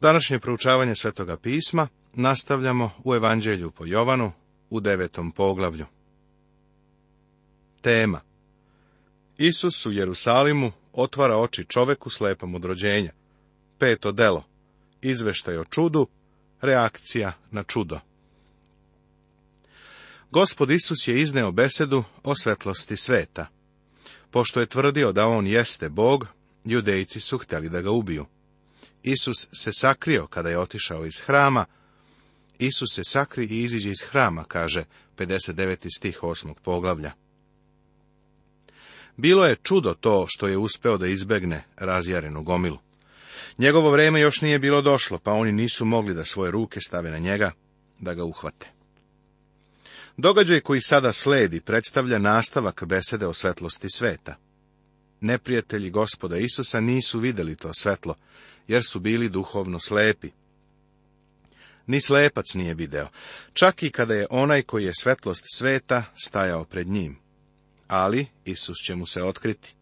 Današnje proučavanje Svetoga pisma nastavljamo u Evanđelju po Jovanu u devetom poglavlju. Tema Isus u Jerusalimu otvara oči čoveku slepom od rođenja. Peto delo Izveštaj o čudu, reakcija na čudo. Gospod Isus je izneo besedu o svetlosti sveta. Pošto je tvrdio da on jeste Bog, judejci su htjeli da ga ubiju. Isus se sakrio kada je otišao iz hrama. Isus se sakri i iziđe iz hrama, kaže 59. stih 8. poglavlja. Bilo je čudo to što je uspeo da izbegne razjarenu gomilu. Njegovo vrijeme još nije bilo došlo, pa oni nisu mogli da svoje ruke stave na njega, da ga uhvate. Događaj koji sada sledi predstavlja nastavak besede o svetlosti sveta neprijatelji gospoda Isusa nisu vidjeli to svetlo, jer su bili duhovno slepi. Ni slepac nije video, čak i kada je onaj koji je svetlost sveta stajao pred njim. Ali Isus će mu se otkriti.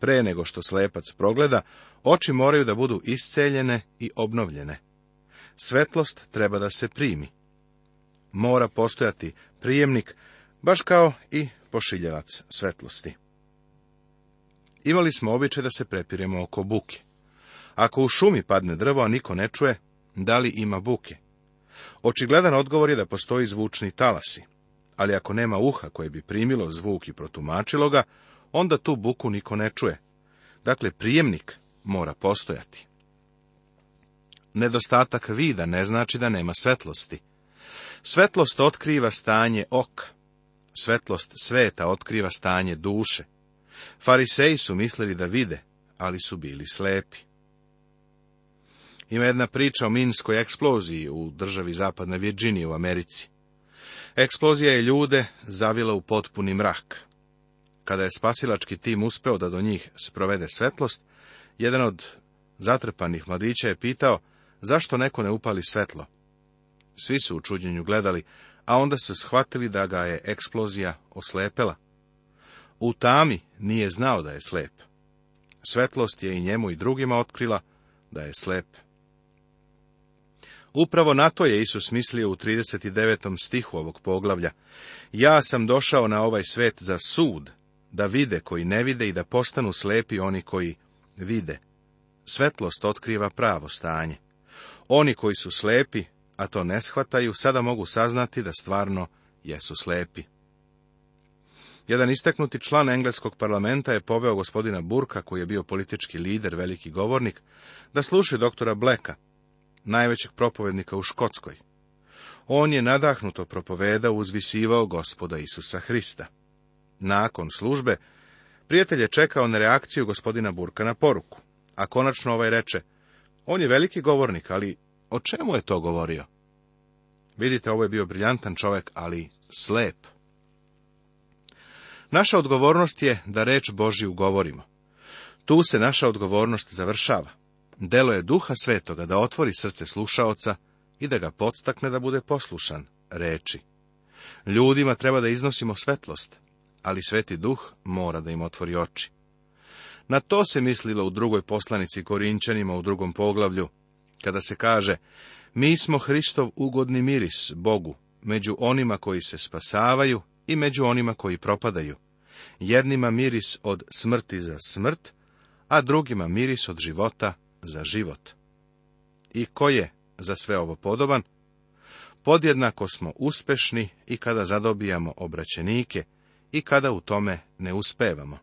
Pre nego što slepac progleda, oči moraju da budu isceljene i obnovljene. Svetlost treba da se primi. Mora postojati prijemnik, baš kao i pošiljevac svetlosti. Imali smo običaj da se prepiremo oko buke. Ako u šumi padne drvo, a niko ne čuje, da li ima buke? Očigledan odgovor je da postoji zvučni talasi, ali ako nema uha koje bi primilo zvuk i protumačilo ga, onda tu buku niko ne čuje. Dakle, prijemnik mora postojati. Nedostatak vida ne znači da nema svetlosti. Svetlost otkriva stanje oka. Svetlost sveta otkriva stanje duše. Fariseji su mislili da vide, ali su bili slepi. Ima jedna priča o minskoj eksploziji u državi zapadne Virginije u Americi. Eksplozija je ljude zavila u potpuni mrak. Kada je spasilački tim uspeo da do njih sprovede svetlost, jedan od zatrpanih mladića je pitao zašto neko ne upali svetlo. Svi su u čuđenju gledali, a onda su shvatili da ga je eksplozija oslepela. U tami nije znao da je slep. Svetlost je i njemu i drugima otkrila da je slep. Upravo na to je Isus mislio u 39. stihu ovog poglavlja. Ja sam došao na ovaj svet za sud, da vide koji ne vide i da postanu slepi oni koji vide. Svetlost otkriva pravo stanje. Oni koji su slepi, a to ne shvataju, sada mogu saznati da stvarno jesu slepi. Jedan istaknuti član engleskog parlamenta je poveo gospodina Burka, koji je bio politički lider, veliki govornik, da sluši doktora Bleka, najvećeg propovednika u Škotskoj. On je nadahnuto propovedao uzvisivao gospoda Isusa Hrista. Nakon službe, prijatelj je čekao na reakciju gospodina Burka na poruku, a konačno ovaj reče, on je veliki govornik, ali o čemu je to govorio? Vidite, ovo je bio briljantan čovjek, ali slep. Naša odgovornost je da reč Božju govorimo. Tu se naša odgovornost završava. Delo je duha svetoga da otvori srce slušaoca i da ga podstakne da bude poslušan reči. Ljudima treba da iznosimo svetlost, ali sveti duh mora da im otvori oči. Na to se mislilo u drugoj poslanici Korinčanima u drugom poglavlju, kada se kaže, mi smo Hristov ugodni miris Bogu, među onima koji se spasavaju i među onima koji propadaju. Jednima miris od smrti za smrt, a drugima miris od života za život. I ko je za sve ovo podoban? Podjednako smo uspešni i kada zadobijamo obraćenike i kada u tome ne uspevamo.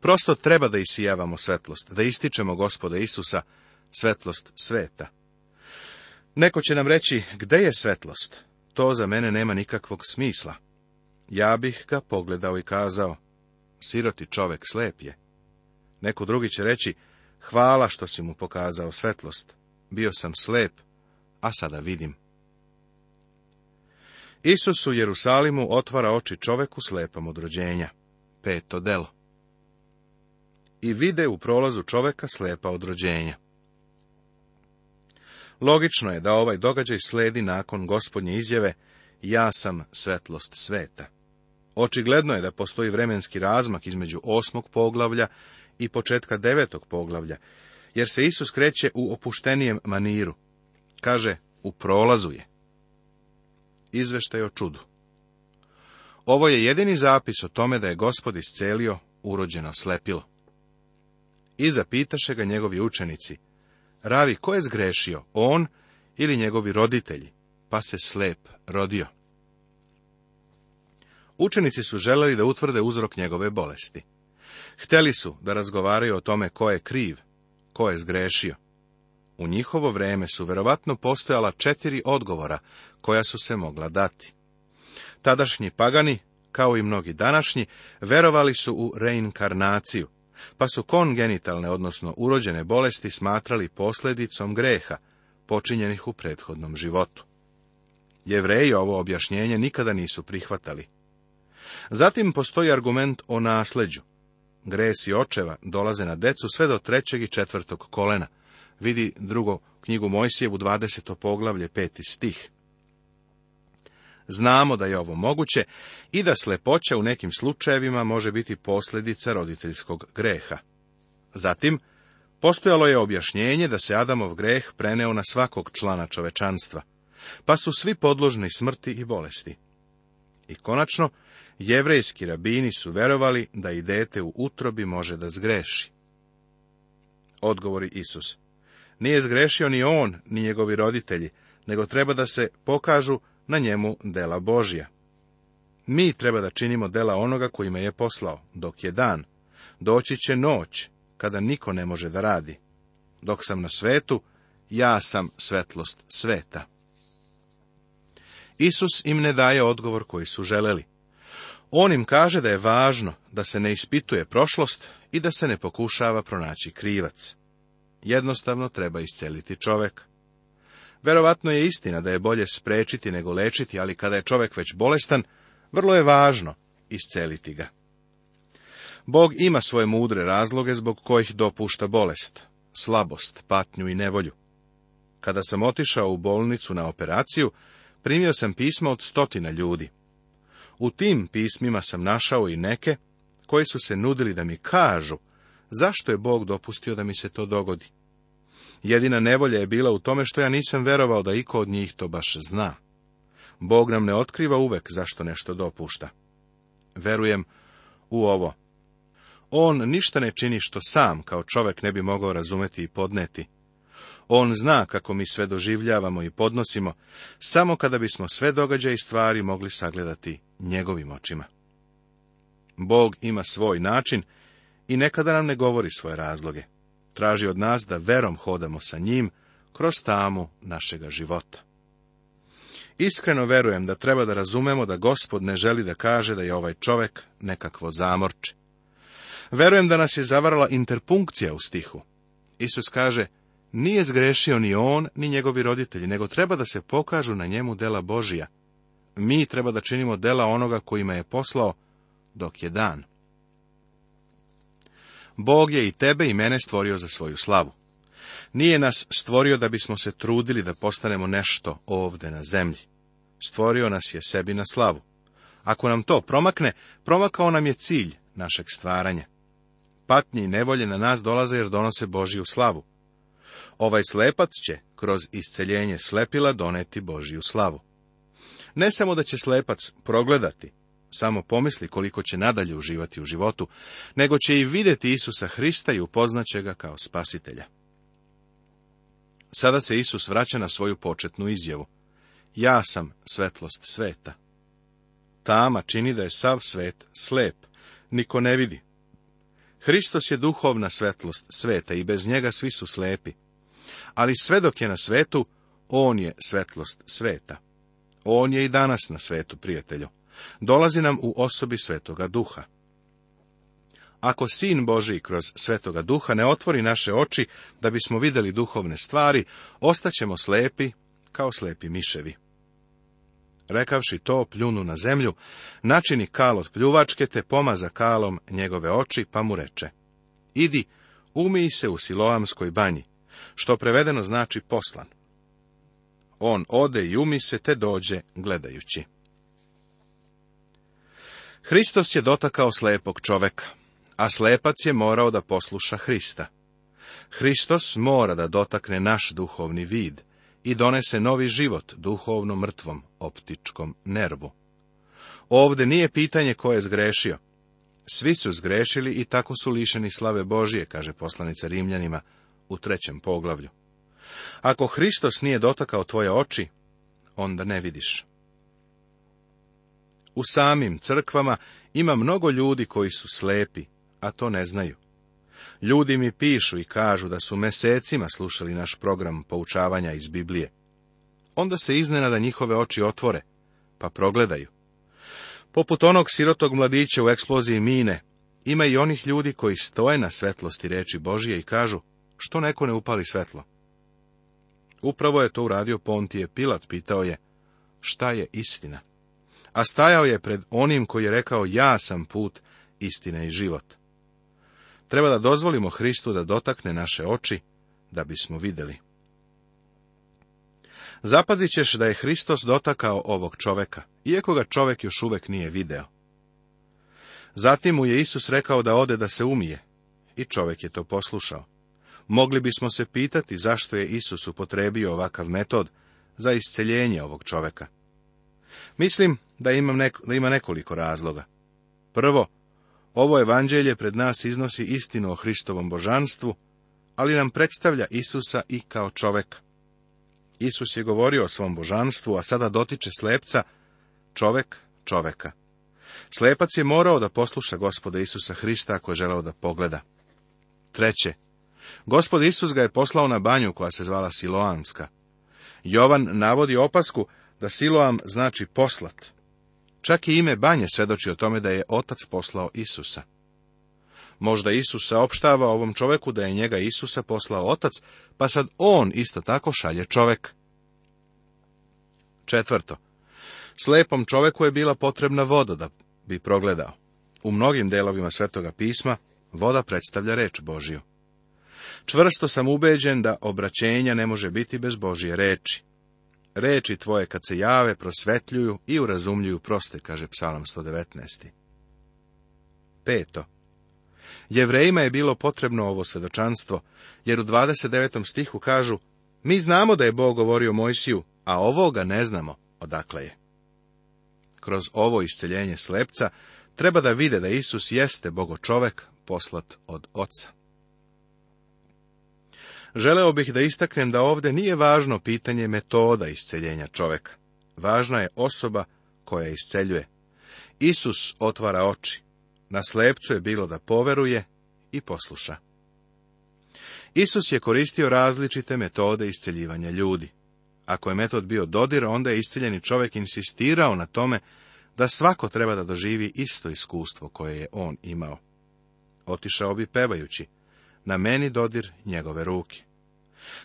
Prosto treba da isijavamo svetlost, da ističemo gospoda Isusa, svetlost sveta. Neko će nam reći, gde je svetlost? To za mene nema nikakvog smisla. Ja bih ga pogledao i kazao, siroti čovek slep je. Neko drugi će reći, hvala što si mu pokazao svetlost, bio sam slep, a sada vidim. Isus u Jerusalimu otvara oči čoveku slepom od rođenja. Peto delo. I vide u prolazu čoveka slepa od rođenja. Logično je da ovaj događaj sledi nakon gospodnje izjave Ja sam svetlost sveta. Očigledno je da postoji vremenski razmak između osmog poglavlja i početka devetog poglavlja, jer se Isus kreće u opuštenijem maniru. Kaže, u prolazu je. Izveštaj o čudu. Ovo je jedini zapis o tome da je gospod iscelio urođeno slepilo. I zapitaše ga njegovi učenici, Ravi, ko je zgrešio, on ili njegovi roditelji, pa se slep rodio? Učenici su želeli da utvrde uzrok njegove bolesti. Hteli su da razgovaraju o tome ko je kriv, ko je zgrešio. U njihovo vrijeme su verovatno postojala četiri odgovora koja su se mogla dati. Tadašnji pagani, kao i mnogi današnji, verovali su u reinkarnaciju, pa su kongenitalne, odnosno urođene bolesti smatrali posljedicom greha, počinjenih u prethodnom životu. Jevreji ovo objašnjenje nikada nisu prihvatali. Zatim postoji argument o nasleđu. Gresi očeva dolaze na decu sve do trećeg i četvrtog kolena. Vidi drugo knjigu Mojsijevu, 20. poglavlje, peti stih. Znamo da je ovo moguće i da slepoća u nekim slučajevima može biti posljedica roditeljskog greha. Zatim, postojalo je objašnjenje da se Adamov greh preneo na svakog člana čovečanstva, pa su svi podložni smrti i bolesti. I konačno, jevrejski rabini su verovali da i dete u utrobi može da zgreši. Odgovori Isus. Nije zgrešio ni on, ni njegovi roditelji, nego treba da se pokažu na njemu dela Božja. Mi treba da činimo dela onoga koji me je poslao, dok je dan. Doći će noć, kada niko ne može da radi. Dok sam na svetu, ja sam svetlost sveta. Isus im ne daje odgovor koji su želeli. On im kaže da je važno da se ne ispituje prošlost i da se ne pokušava pronaći krivac. Jednostavno treba isceliti čovjek. Verovatno je istina da je bolje sprečiti nego lečiti, ali kada je čovjek već bolestan, vrlo je važno isceliti ga. Bog ima svoje mudre razloge zbog kojih dopušta bolest, slabost, patnju i nevolju. Kada sam otišao u bolnicu na operaciju, primio sam pisma od stotina ljudi. U tim pismima sam našao i neke koji su se nudili da mi kažu zašto je Bog dopustio da mi se to dogodi. Jedina nevolja je bila u tome što ja nisam verovao da iko od njih to baš zna. Bog nam ne otkriva uvek zašto nešto dopušta. Verujem u ovo. On ništa ne čini što sam, kao čovek, ne bi mogao razumeti i podneti. On zna kako mi sve doživljavamo i podnosimo, samo kada bismo sve događaje i stvari mogli sagledati njegovim očima. Bog ima svoj način i nekada nam ne govori svoje razloge. Traži od nas da verom hodamo sa njim kroz tamu našega života. Iskreno verujem da treba da razumemo da gospod ne želi da kaže da je ovaj čovek nekakvo zamorče. Verujem da nas je zavarala interpunkcija u stihu. Isus kaže, nije zgrešio ni on, ni njegovi roditelji, nego treba da se pokažu na njemu dela Božija. Mi treba da činimo dela onoga kojima je poslao, dok je dan. Bog je i tebe i mene stvorio za svoju slavu. Nije nas stvorio da bismo se trudili da postanemo nešto ovde na zemlji. Stvorio nas je sebi na slavu. Ako nam to promakne, promakao nam je cilj našeg stvaranja. Patnje i nevolje na nas dolaze jer donose Božiju slavu. Ovaj slepac će, kroz isceljenje slepila, doneti Božiju slavu. Ne samo da će slepac progledati, samo pomisli koliko će nadalje uživati u životu, nego će i vidjeti Isusa Hrista i upoznaće ga kao spasitelja. Sada se Isus vraća na svoju početnu izjavu. Ja sam svetlost sveta. Tama čini da je sav svet slep, niko ne vidi. Hristos je duhovna svetlost sveta i bez njega svi su slepi. Ali sve dok je na svetu, on je svetlost sveta. On je i danas na svetu, prijatelju dolazi nam u osobi Svetoga Duha. Ako Sin Boži kroz Svetoga Duha ne otvori naše oči da bismo vidjeli duhovne stvari, ostaćemo slepi kao slepi miševi. Rekavši to, pljunu na zemlju, načini kal od pljuvačke, te pomaza kalom njegove oči, pa mu reče. Idi, umiji se u Siloamskoj banji, što prevedeno znači poslan. On ode i umi se, te dođe gledajući. Hristos je dotakao slepog čoveka, a slepac je morao da posluša Hrista. Hristos mora da dotakne naš duhovni vid i donese novi život duhovno mrtvom optičkom nervu. Ovde nije pitanje ko je zgrešio. Svi su zgrešili i tako su lišeni slave Božije, kaže poslanica Rimljanima u trećem poglavlju. Ako Hristos nije dotakao tvoje oči, onda ne vidiš. U samim crkvama ima mnogo ljudi koji su slepi, a to ne znaju. Ljudi mi pišu i kažu da su mesecima slušali naš program poučavanja iz Biblije. Onda se iznenada njihove oči otvore, pa progledaju. Poput onog sirotog mladića u eksploziji mine, ima i onih ljudi koji stoje na svetlosti reči Božije i kažu, što neko ne upali svetlo? Upravo je to uradio Pontije Pilat, pitao je, šta je istina? a stajao je pred onim koji je rekao ja sam put, istine i život. Treba da dozvolimo Hristu da dotakne naše oči, da bismo vidjeli. Zapazit ćeš da je Hristos dotakao ovog čoveka, iako ga čovek još uvek nije video. Zatim mu je Isus rekao da ode da se umije, i čovek je to poslušao. Mogli bismo se pitati zašto je Isus upotrebio ovakav metod za isceljenje ovog čoveka. Mislim da, imam neko, da ima nekoliko razloga. Prvo, ovo evanđelje pred nas iznosi istinu o Hristovom božanstvu, ali nam predstavlja Isusa i kao čovek. Isus je govorio o svom božanstvu, a sada dotiče slepca, čovek čoveka. Slepac je morao da posluša gospoda Isusa Hrista ako je želeo da pogleda. Treće, gospod Isus ga je poslao na banju koja se zvala Siloamska. Jovan navodi opasku da Siloam znači poslat. Čak i ime banje svedoči o tome da je otac poslao Isusa. Možda Isus saopštava ovom čoveku da je njega Isusa poslao otac, pa sad on isto tako šalje čovek. Četvrto. Slepom čoveku je bila potrebna voda da bi progledao. U mnogim delovima Svetoga pisma voda predstavlja reč Božiju. Čvrsto sam ubeđen da obraćenja ne može biti bez Božije reči. Reči tvoje kad se jave prosvetljuju i urazumljuju proste, kaže psalam 119. Peto. Jevrejima je bilo potrebno ovo svedočanstvo, jer u 29. stihu kažu Mi znamo da je Bog govorio Mojsiju, a ovoga ne znamo odakle je. Kroz ovo isceljenje slepca treba da vide da Isus jeste bogo čovek poslat od oca. Želeo bih da istaknem da ovde nije važno pitanje metoda isceljenja čoveka. Važna je osoba koja isceljuje. Isus otvara oči. Na slepcu je bilo da poveruje i posluša. Isus je koristio različite metode isceljivanja ljudi. Ako je metod bio dodir, onda je isceljeni čovjek insistirao na tome da svako treba da doživi isto iskustvo koje je on imao. Otišao bi pevajući na meni dodir njegove ruke.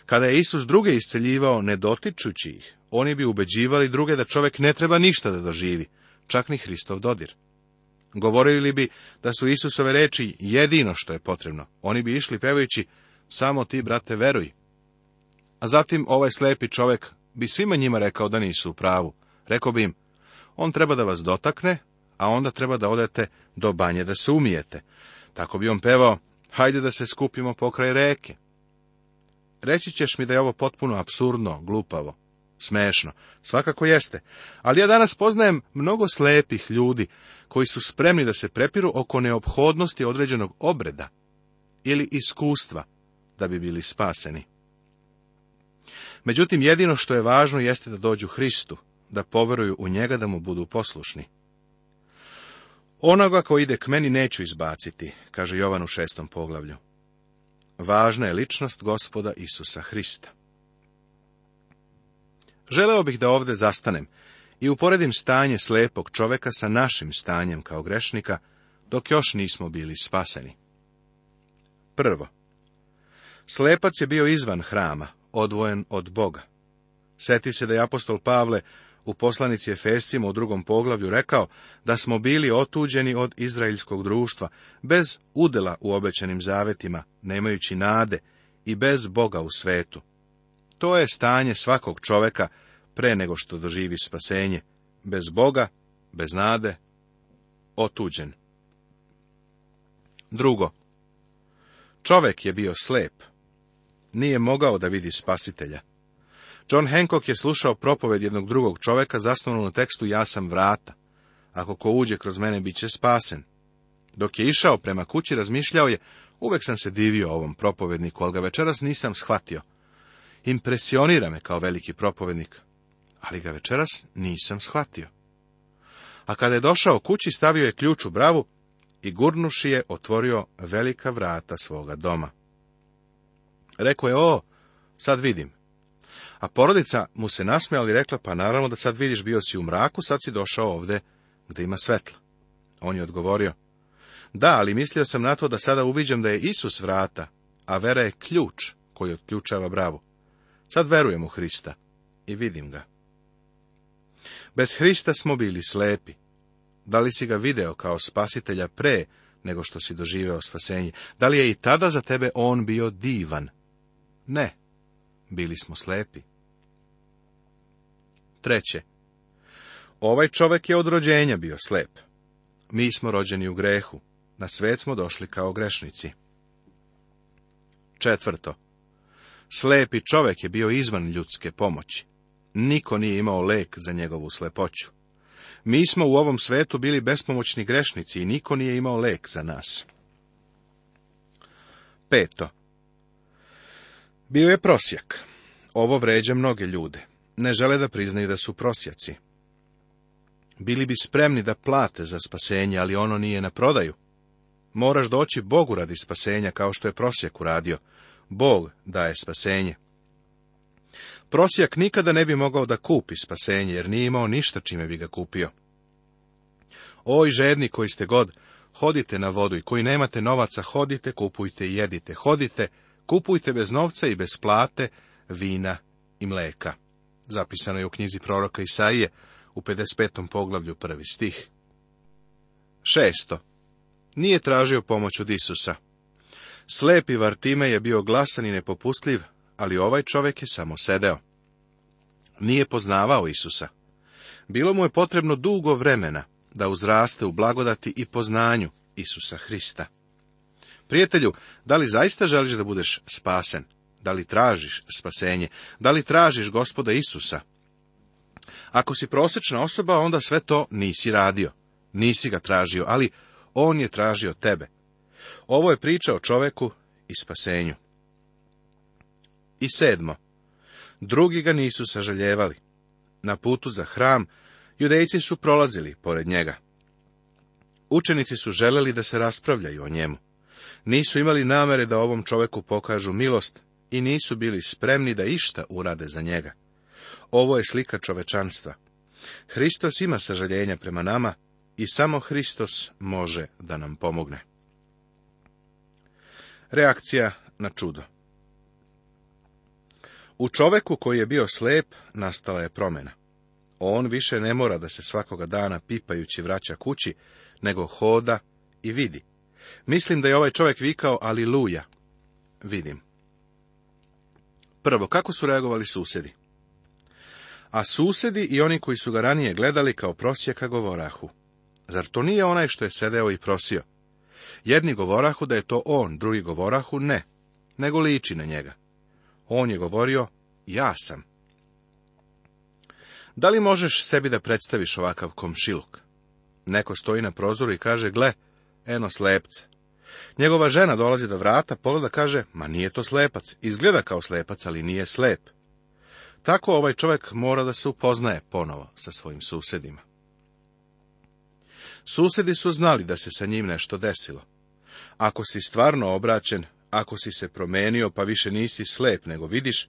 Kada je Isus druge isceljivao, ne dotičući ih, oni bi ubeđivali druge da čovjek ne treba ništa da doživi, čak ni Hristov dodir. Govorili bi da su Isusove reči jedino što je potrebno. Oni bi išli pevajući, samo ti, brate, veruj. A zatim ovaj slepi čovjek bi svima njima rekao da nisu u pravu. Rekao bi im, on treba da vas dotakne, a onda treba da odete do banje da se umijete. Tako bi on pevao, Hajde da se skupimo pokraj reke. Reći ćeš mi da je ovo potpuno absurdno, glupavo, smešno. Svakako jeste. Ali ja danas poznajem mnogo slepih ljudi koji su spremni da se prepiru oko neophodnosti određenog obreda ili iskustva da bi bili spaseni. Međutim, jedino što je važno jeste da dođu Hristu, da poveruju u njega da mu budu poslušni. Onoga ko ide k meni neću izbaciti, kaže Jovan u šestom poglavlju. Važna je ličnost gospoda Isusa Hrista. Želeo bih da ovde zastanem i uporedim stanje slepog čoveka sa našim stanjem kao grešnika, dok još nismo bili spaseni. Prvo. Slepac je bio izvan hrama, odvojen od Boga. Seti se da je apostol Pavle u poslanici Efescima u drugom poglavlju rekao da smo bili otuđeni od izraelskog društva, bez udela u obećanim zavetima, nemajući nade i bez Boga u svetu. To je stanje svakog čoveka pre nego što doživi spasenje, bez Boga, bez nade, otuđen. Drugo, čovek je bio slep, nije mogao da vidi spasitelja. John Hancock je slušao propoved jednog drugog čoveka zasnovanu na tekstu Ja sam vrata. Ako ko uđe kroz mene, bit će spasen. Dok je išao prema kući, razmišljao je, uvek sam se divio ovom propovedniku, ali ga večeras nisam shvatio. Impresionira me kao veliki propovednik, ali ga večeras nisam shvatio. A kada je došao kući, stavio je ključ u bravu i gurnuši je otvorio velika vrata svoga doma. Rekao je, o, sad vidim, a porodica mu se nasmijala i rekla, pa naravno da sad vidiš, bio si u mraku, sad si došao ovde gdje ima svetla. On je odgovorio, da, ali mislio sam na to da sada uviđam da je Isus vrata, a vera je ključ koji otključava bravu. Sad verujem u Hrista i vidim ga. Bez Hrista smo bili slepi. Da li si ga video kao spasitelja pre nego što si doživeo spasenje? Da li je i tada za tebe on bio divan? Ne. Bili smo slepi. Treće. Ovaj čovek je od rođenja bio slep. Mi smo rođeni u grehu. Na svet smo došli kao grešnici. Četvrto. Slepi čovek je bio izvan ljudske pomoći. Niko nije imao lek za njegovu slepoću. Mi smo u ovom svetu bili bespomoćni grešnici i niko nije imao lek za nas. Peto. Bio je prosjak. Ovo vređa mnoge ljude. Ne žele da priznaju da su prosjaci. Bili bi spremni da plate za spasenje, ali ono nije na prodaju. Moraš doći Bogu radi spasenja, kao što je prosjek uradio. Bog daje spasenje. Prosjak nikada ne bi mogao da kupi spasenje, jer nije imao ništa čime bi ga kupio. Oj, žedni koji ste god, hodite na vodu i koji nemate novaca, hodite, kupujte i jedite, hodite, kupujte bez novca i bez plate vina i mleka. Zapisano je u knjizi proroka Isaije u 55. poglavlju prvi stih. Šesto. Nije tražio pomoć od Isusa. Slepi Vartime je bio glasan i nepopustljiv, ali ovaj čovjek je samo sedeo. Nije poznavao Isusa. Bilo mu je potrebno dugo vremena da uzraste u blagodati i poznanju Isusa Hrista. Prijatelju, da li zaista želiš da budeš spasen? Da li tražiš spasenje? Da li tražiš gospoda Isusa? Ako si prosečna osoba, onda sve to nisi radio. Nisi ga tražio, ali on je tražio tebe. Ovo je priča o čoveku i spasenju. I sedmo. Drugi ga nisu sažaljevali. Na putu za hram judejci su prolazili pored njega. Učenici su želeli da se raspravljaju o njemu nisu imali namere da ovom čoveku pokažu milost i nisu bili spremni da išta urade za njega. Ovo je slika čovečanstva. Hristos ima sažaljenja prema nama i samo Hristos može da nam pomogne. Reakcija na čudo U čoveku koji je bio slep nastala je promjena. On više ne mora da se svakoga dana pipajući vraća kući, nego hoda i vidi. Mislim da je ovaj čovjek vikao Aliluja. Vidim. Prvo, kako su reagovali susjedi? A susjedi i oni koji su ga ranije gledali kao prosjeka govorahu. Zar to nije onaj što je sedeo i prosio? Jedni govorahu da je to on, drugi govorahu ne, nego liči na njega. On je govorio, ja sam. Da li možeš sebi da predstaviš ovakav komšiluk? Neko stoji na prozoru i kaže, gle, eno slepce. Njegova žena dolazi do vrata, pogleda kaže, ma nije to slepac, izgleda kao slepac, ali nije slep. Tako ovaj čovjek mora da se upoznaje ponovo sa svojim susjedima. Susedi su znali da se sa njim nešto desilo. Ako si stvarno obraćen, ako si se promenio pa više nisi slep nego vidiš,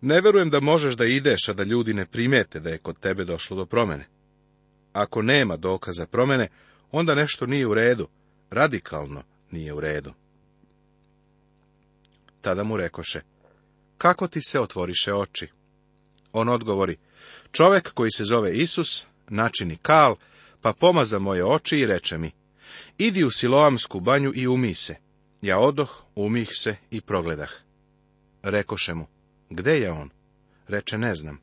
ne verujem da možeš da ideš, a da ljudi ne primete da je kod tebe došlo do promene. Ako nema dokaza promene, onda nešto nije u redu, radikalno nije u redu. Tada mu rekoše, kako ti se otvoriše oči? On odgovori, čovek koji se zove Isus, načini kal, pa pomaza moje oči i reče mi, idi u siloamsku banju i umi se. Ja odoh, umih se i progledah. Rekoše mu, gde je on? Reče, ne znam.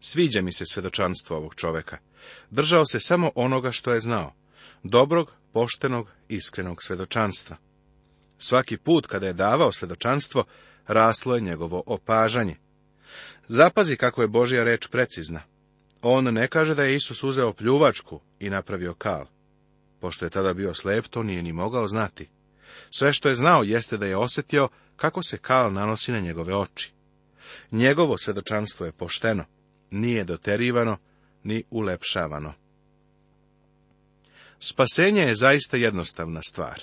Sviđa mi se svedočanstvo ovog čoveka. Držao se samo onoga što je znao dobrog, poštenog, iskrenog svedočanstva. Svaki put kada je davao svedočanstvo, raslo je njegovo opažanje. Zapazi kako je Božja reč precizna. On ne kaže da je Isus uzeo pljuvačku i napravio kal. Pošto je tada bio slep, to nije ni mogao znati. Sve što je znao jeste da je osjetio kako se kal nanosi na njegove oči. Njegovo svedočanstvo je pošteno, nije doterivano ni ulepšavano. Spasenje je zaista jednostavna stvar.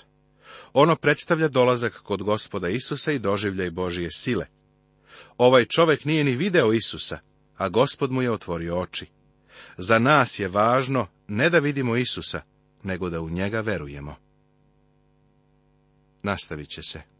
Ono predstavlja dolazak kod gospoda Isusa i doživljaj Božije sile. Ovaj čovek nije ni video Isusa, a gospod mu je otvorio oči. Za nas je važno ne da vidimo Isusa, nego da u njega verujemo. Nastavit će se.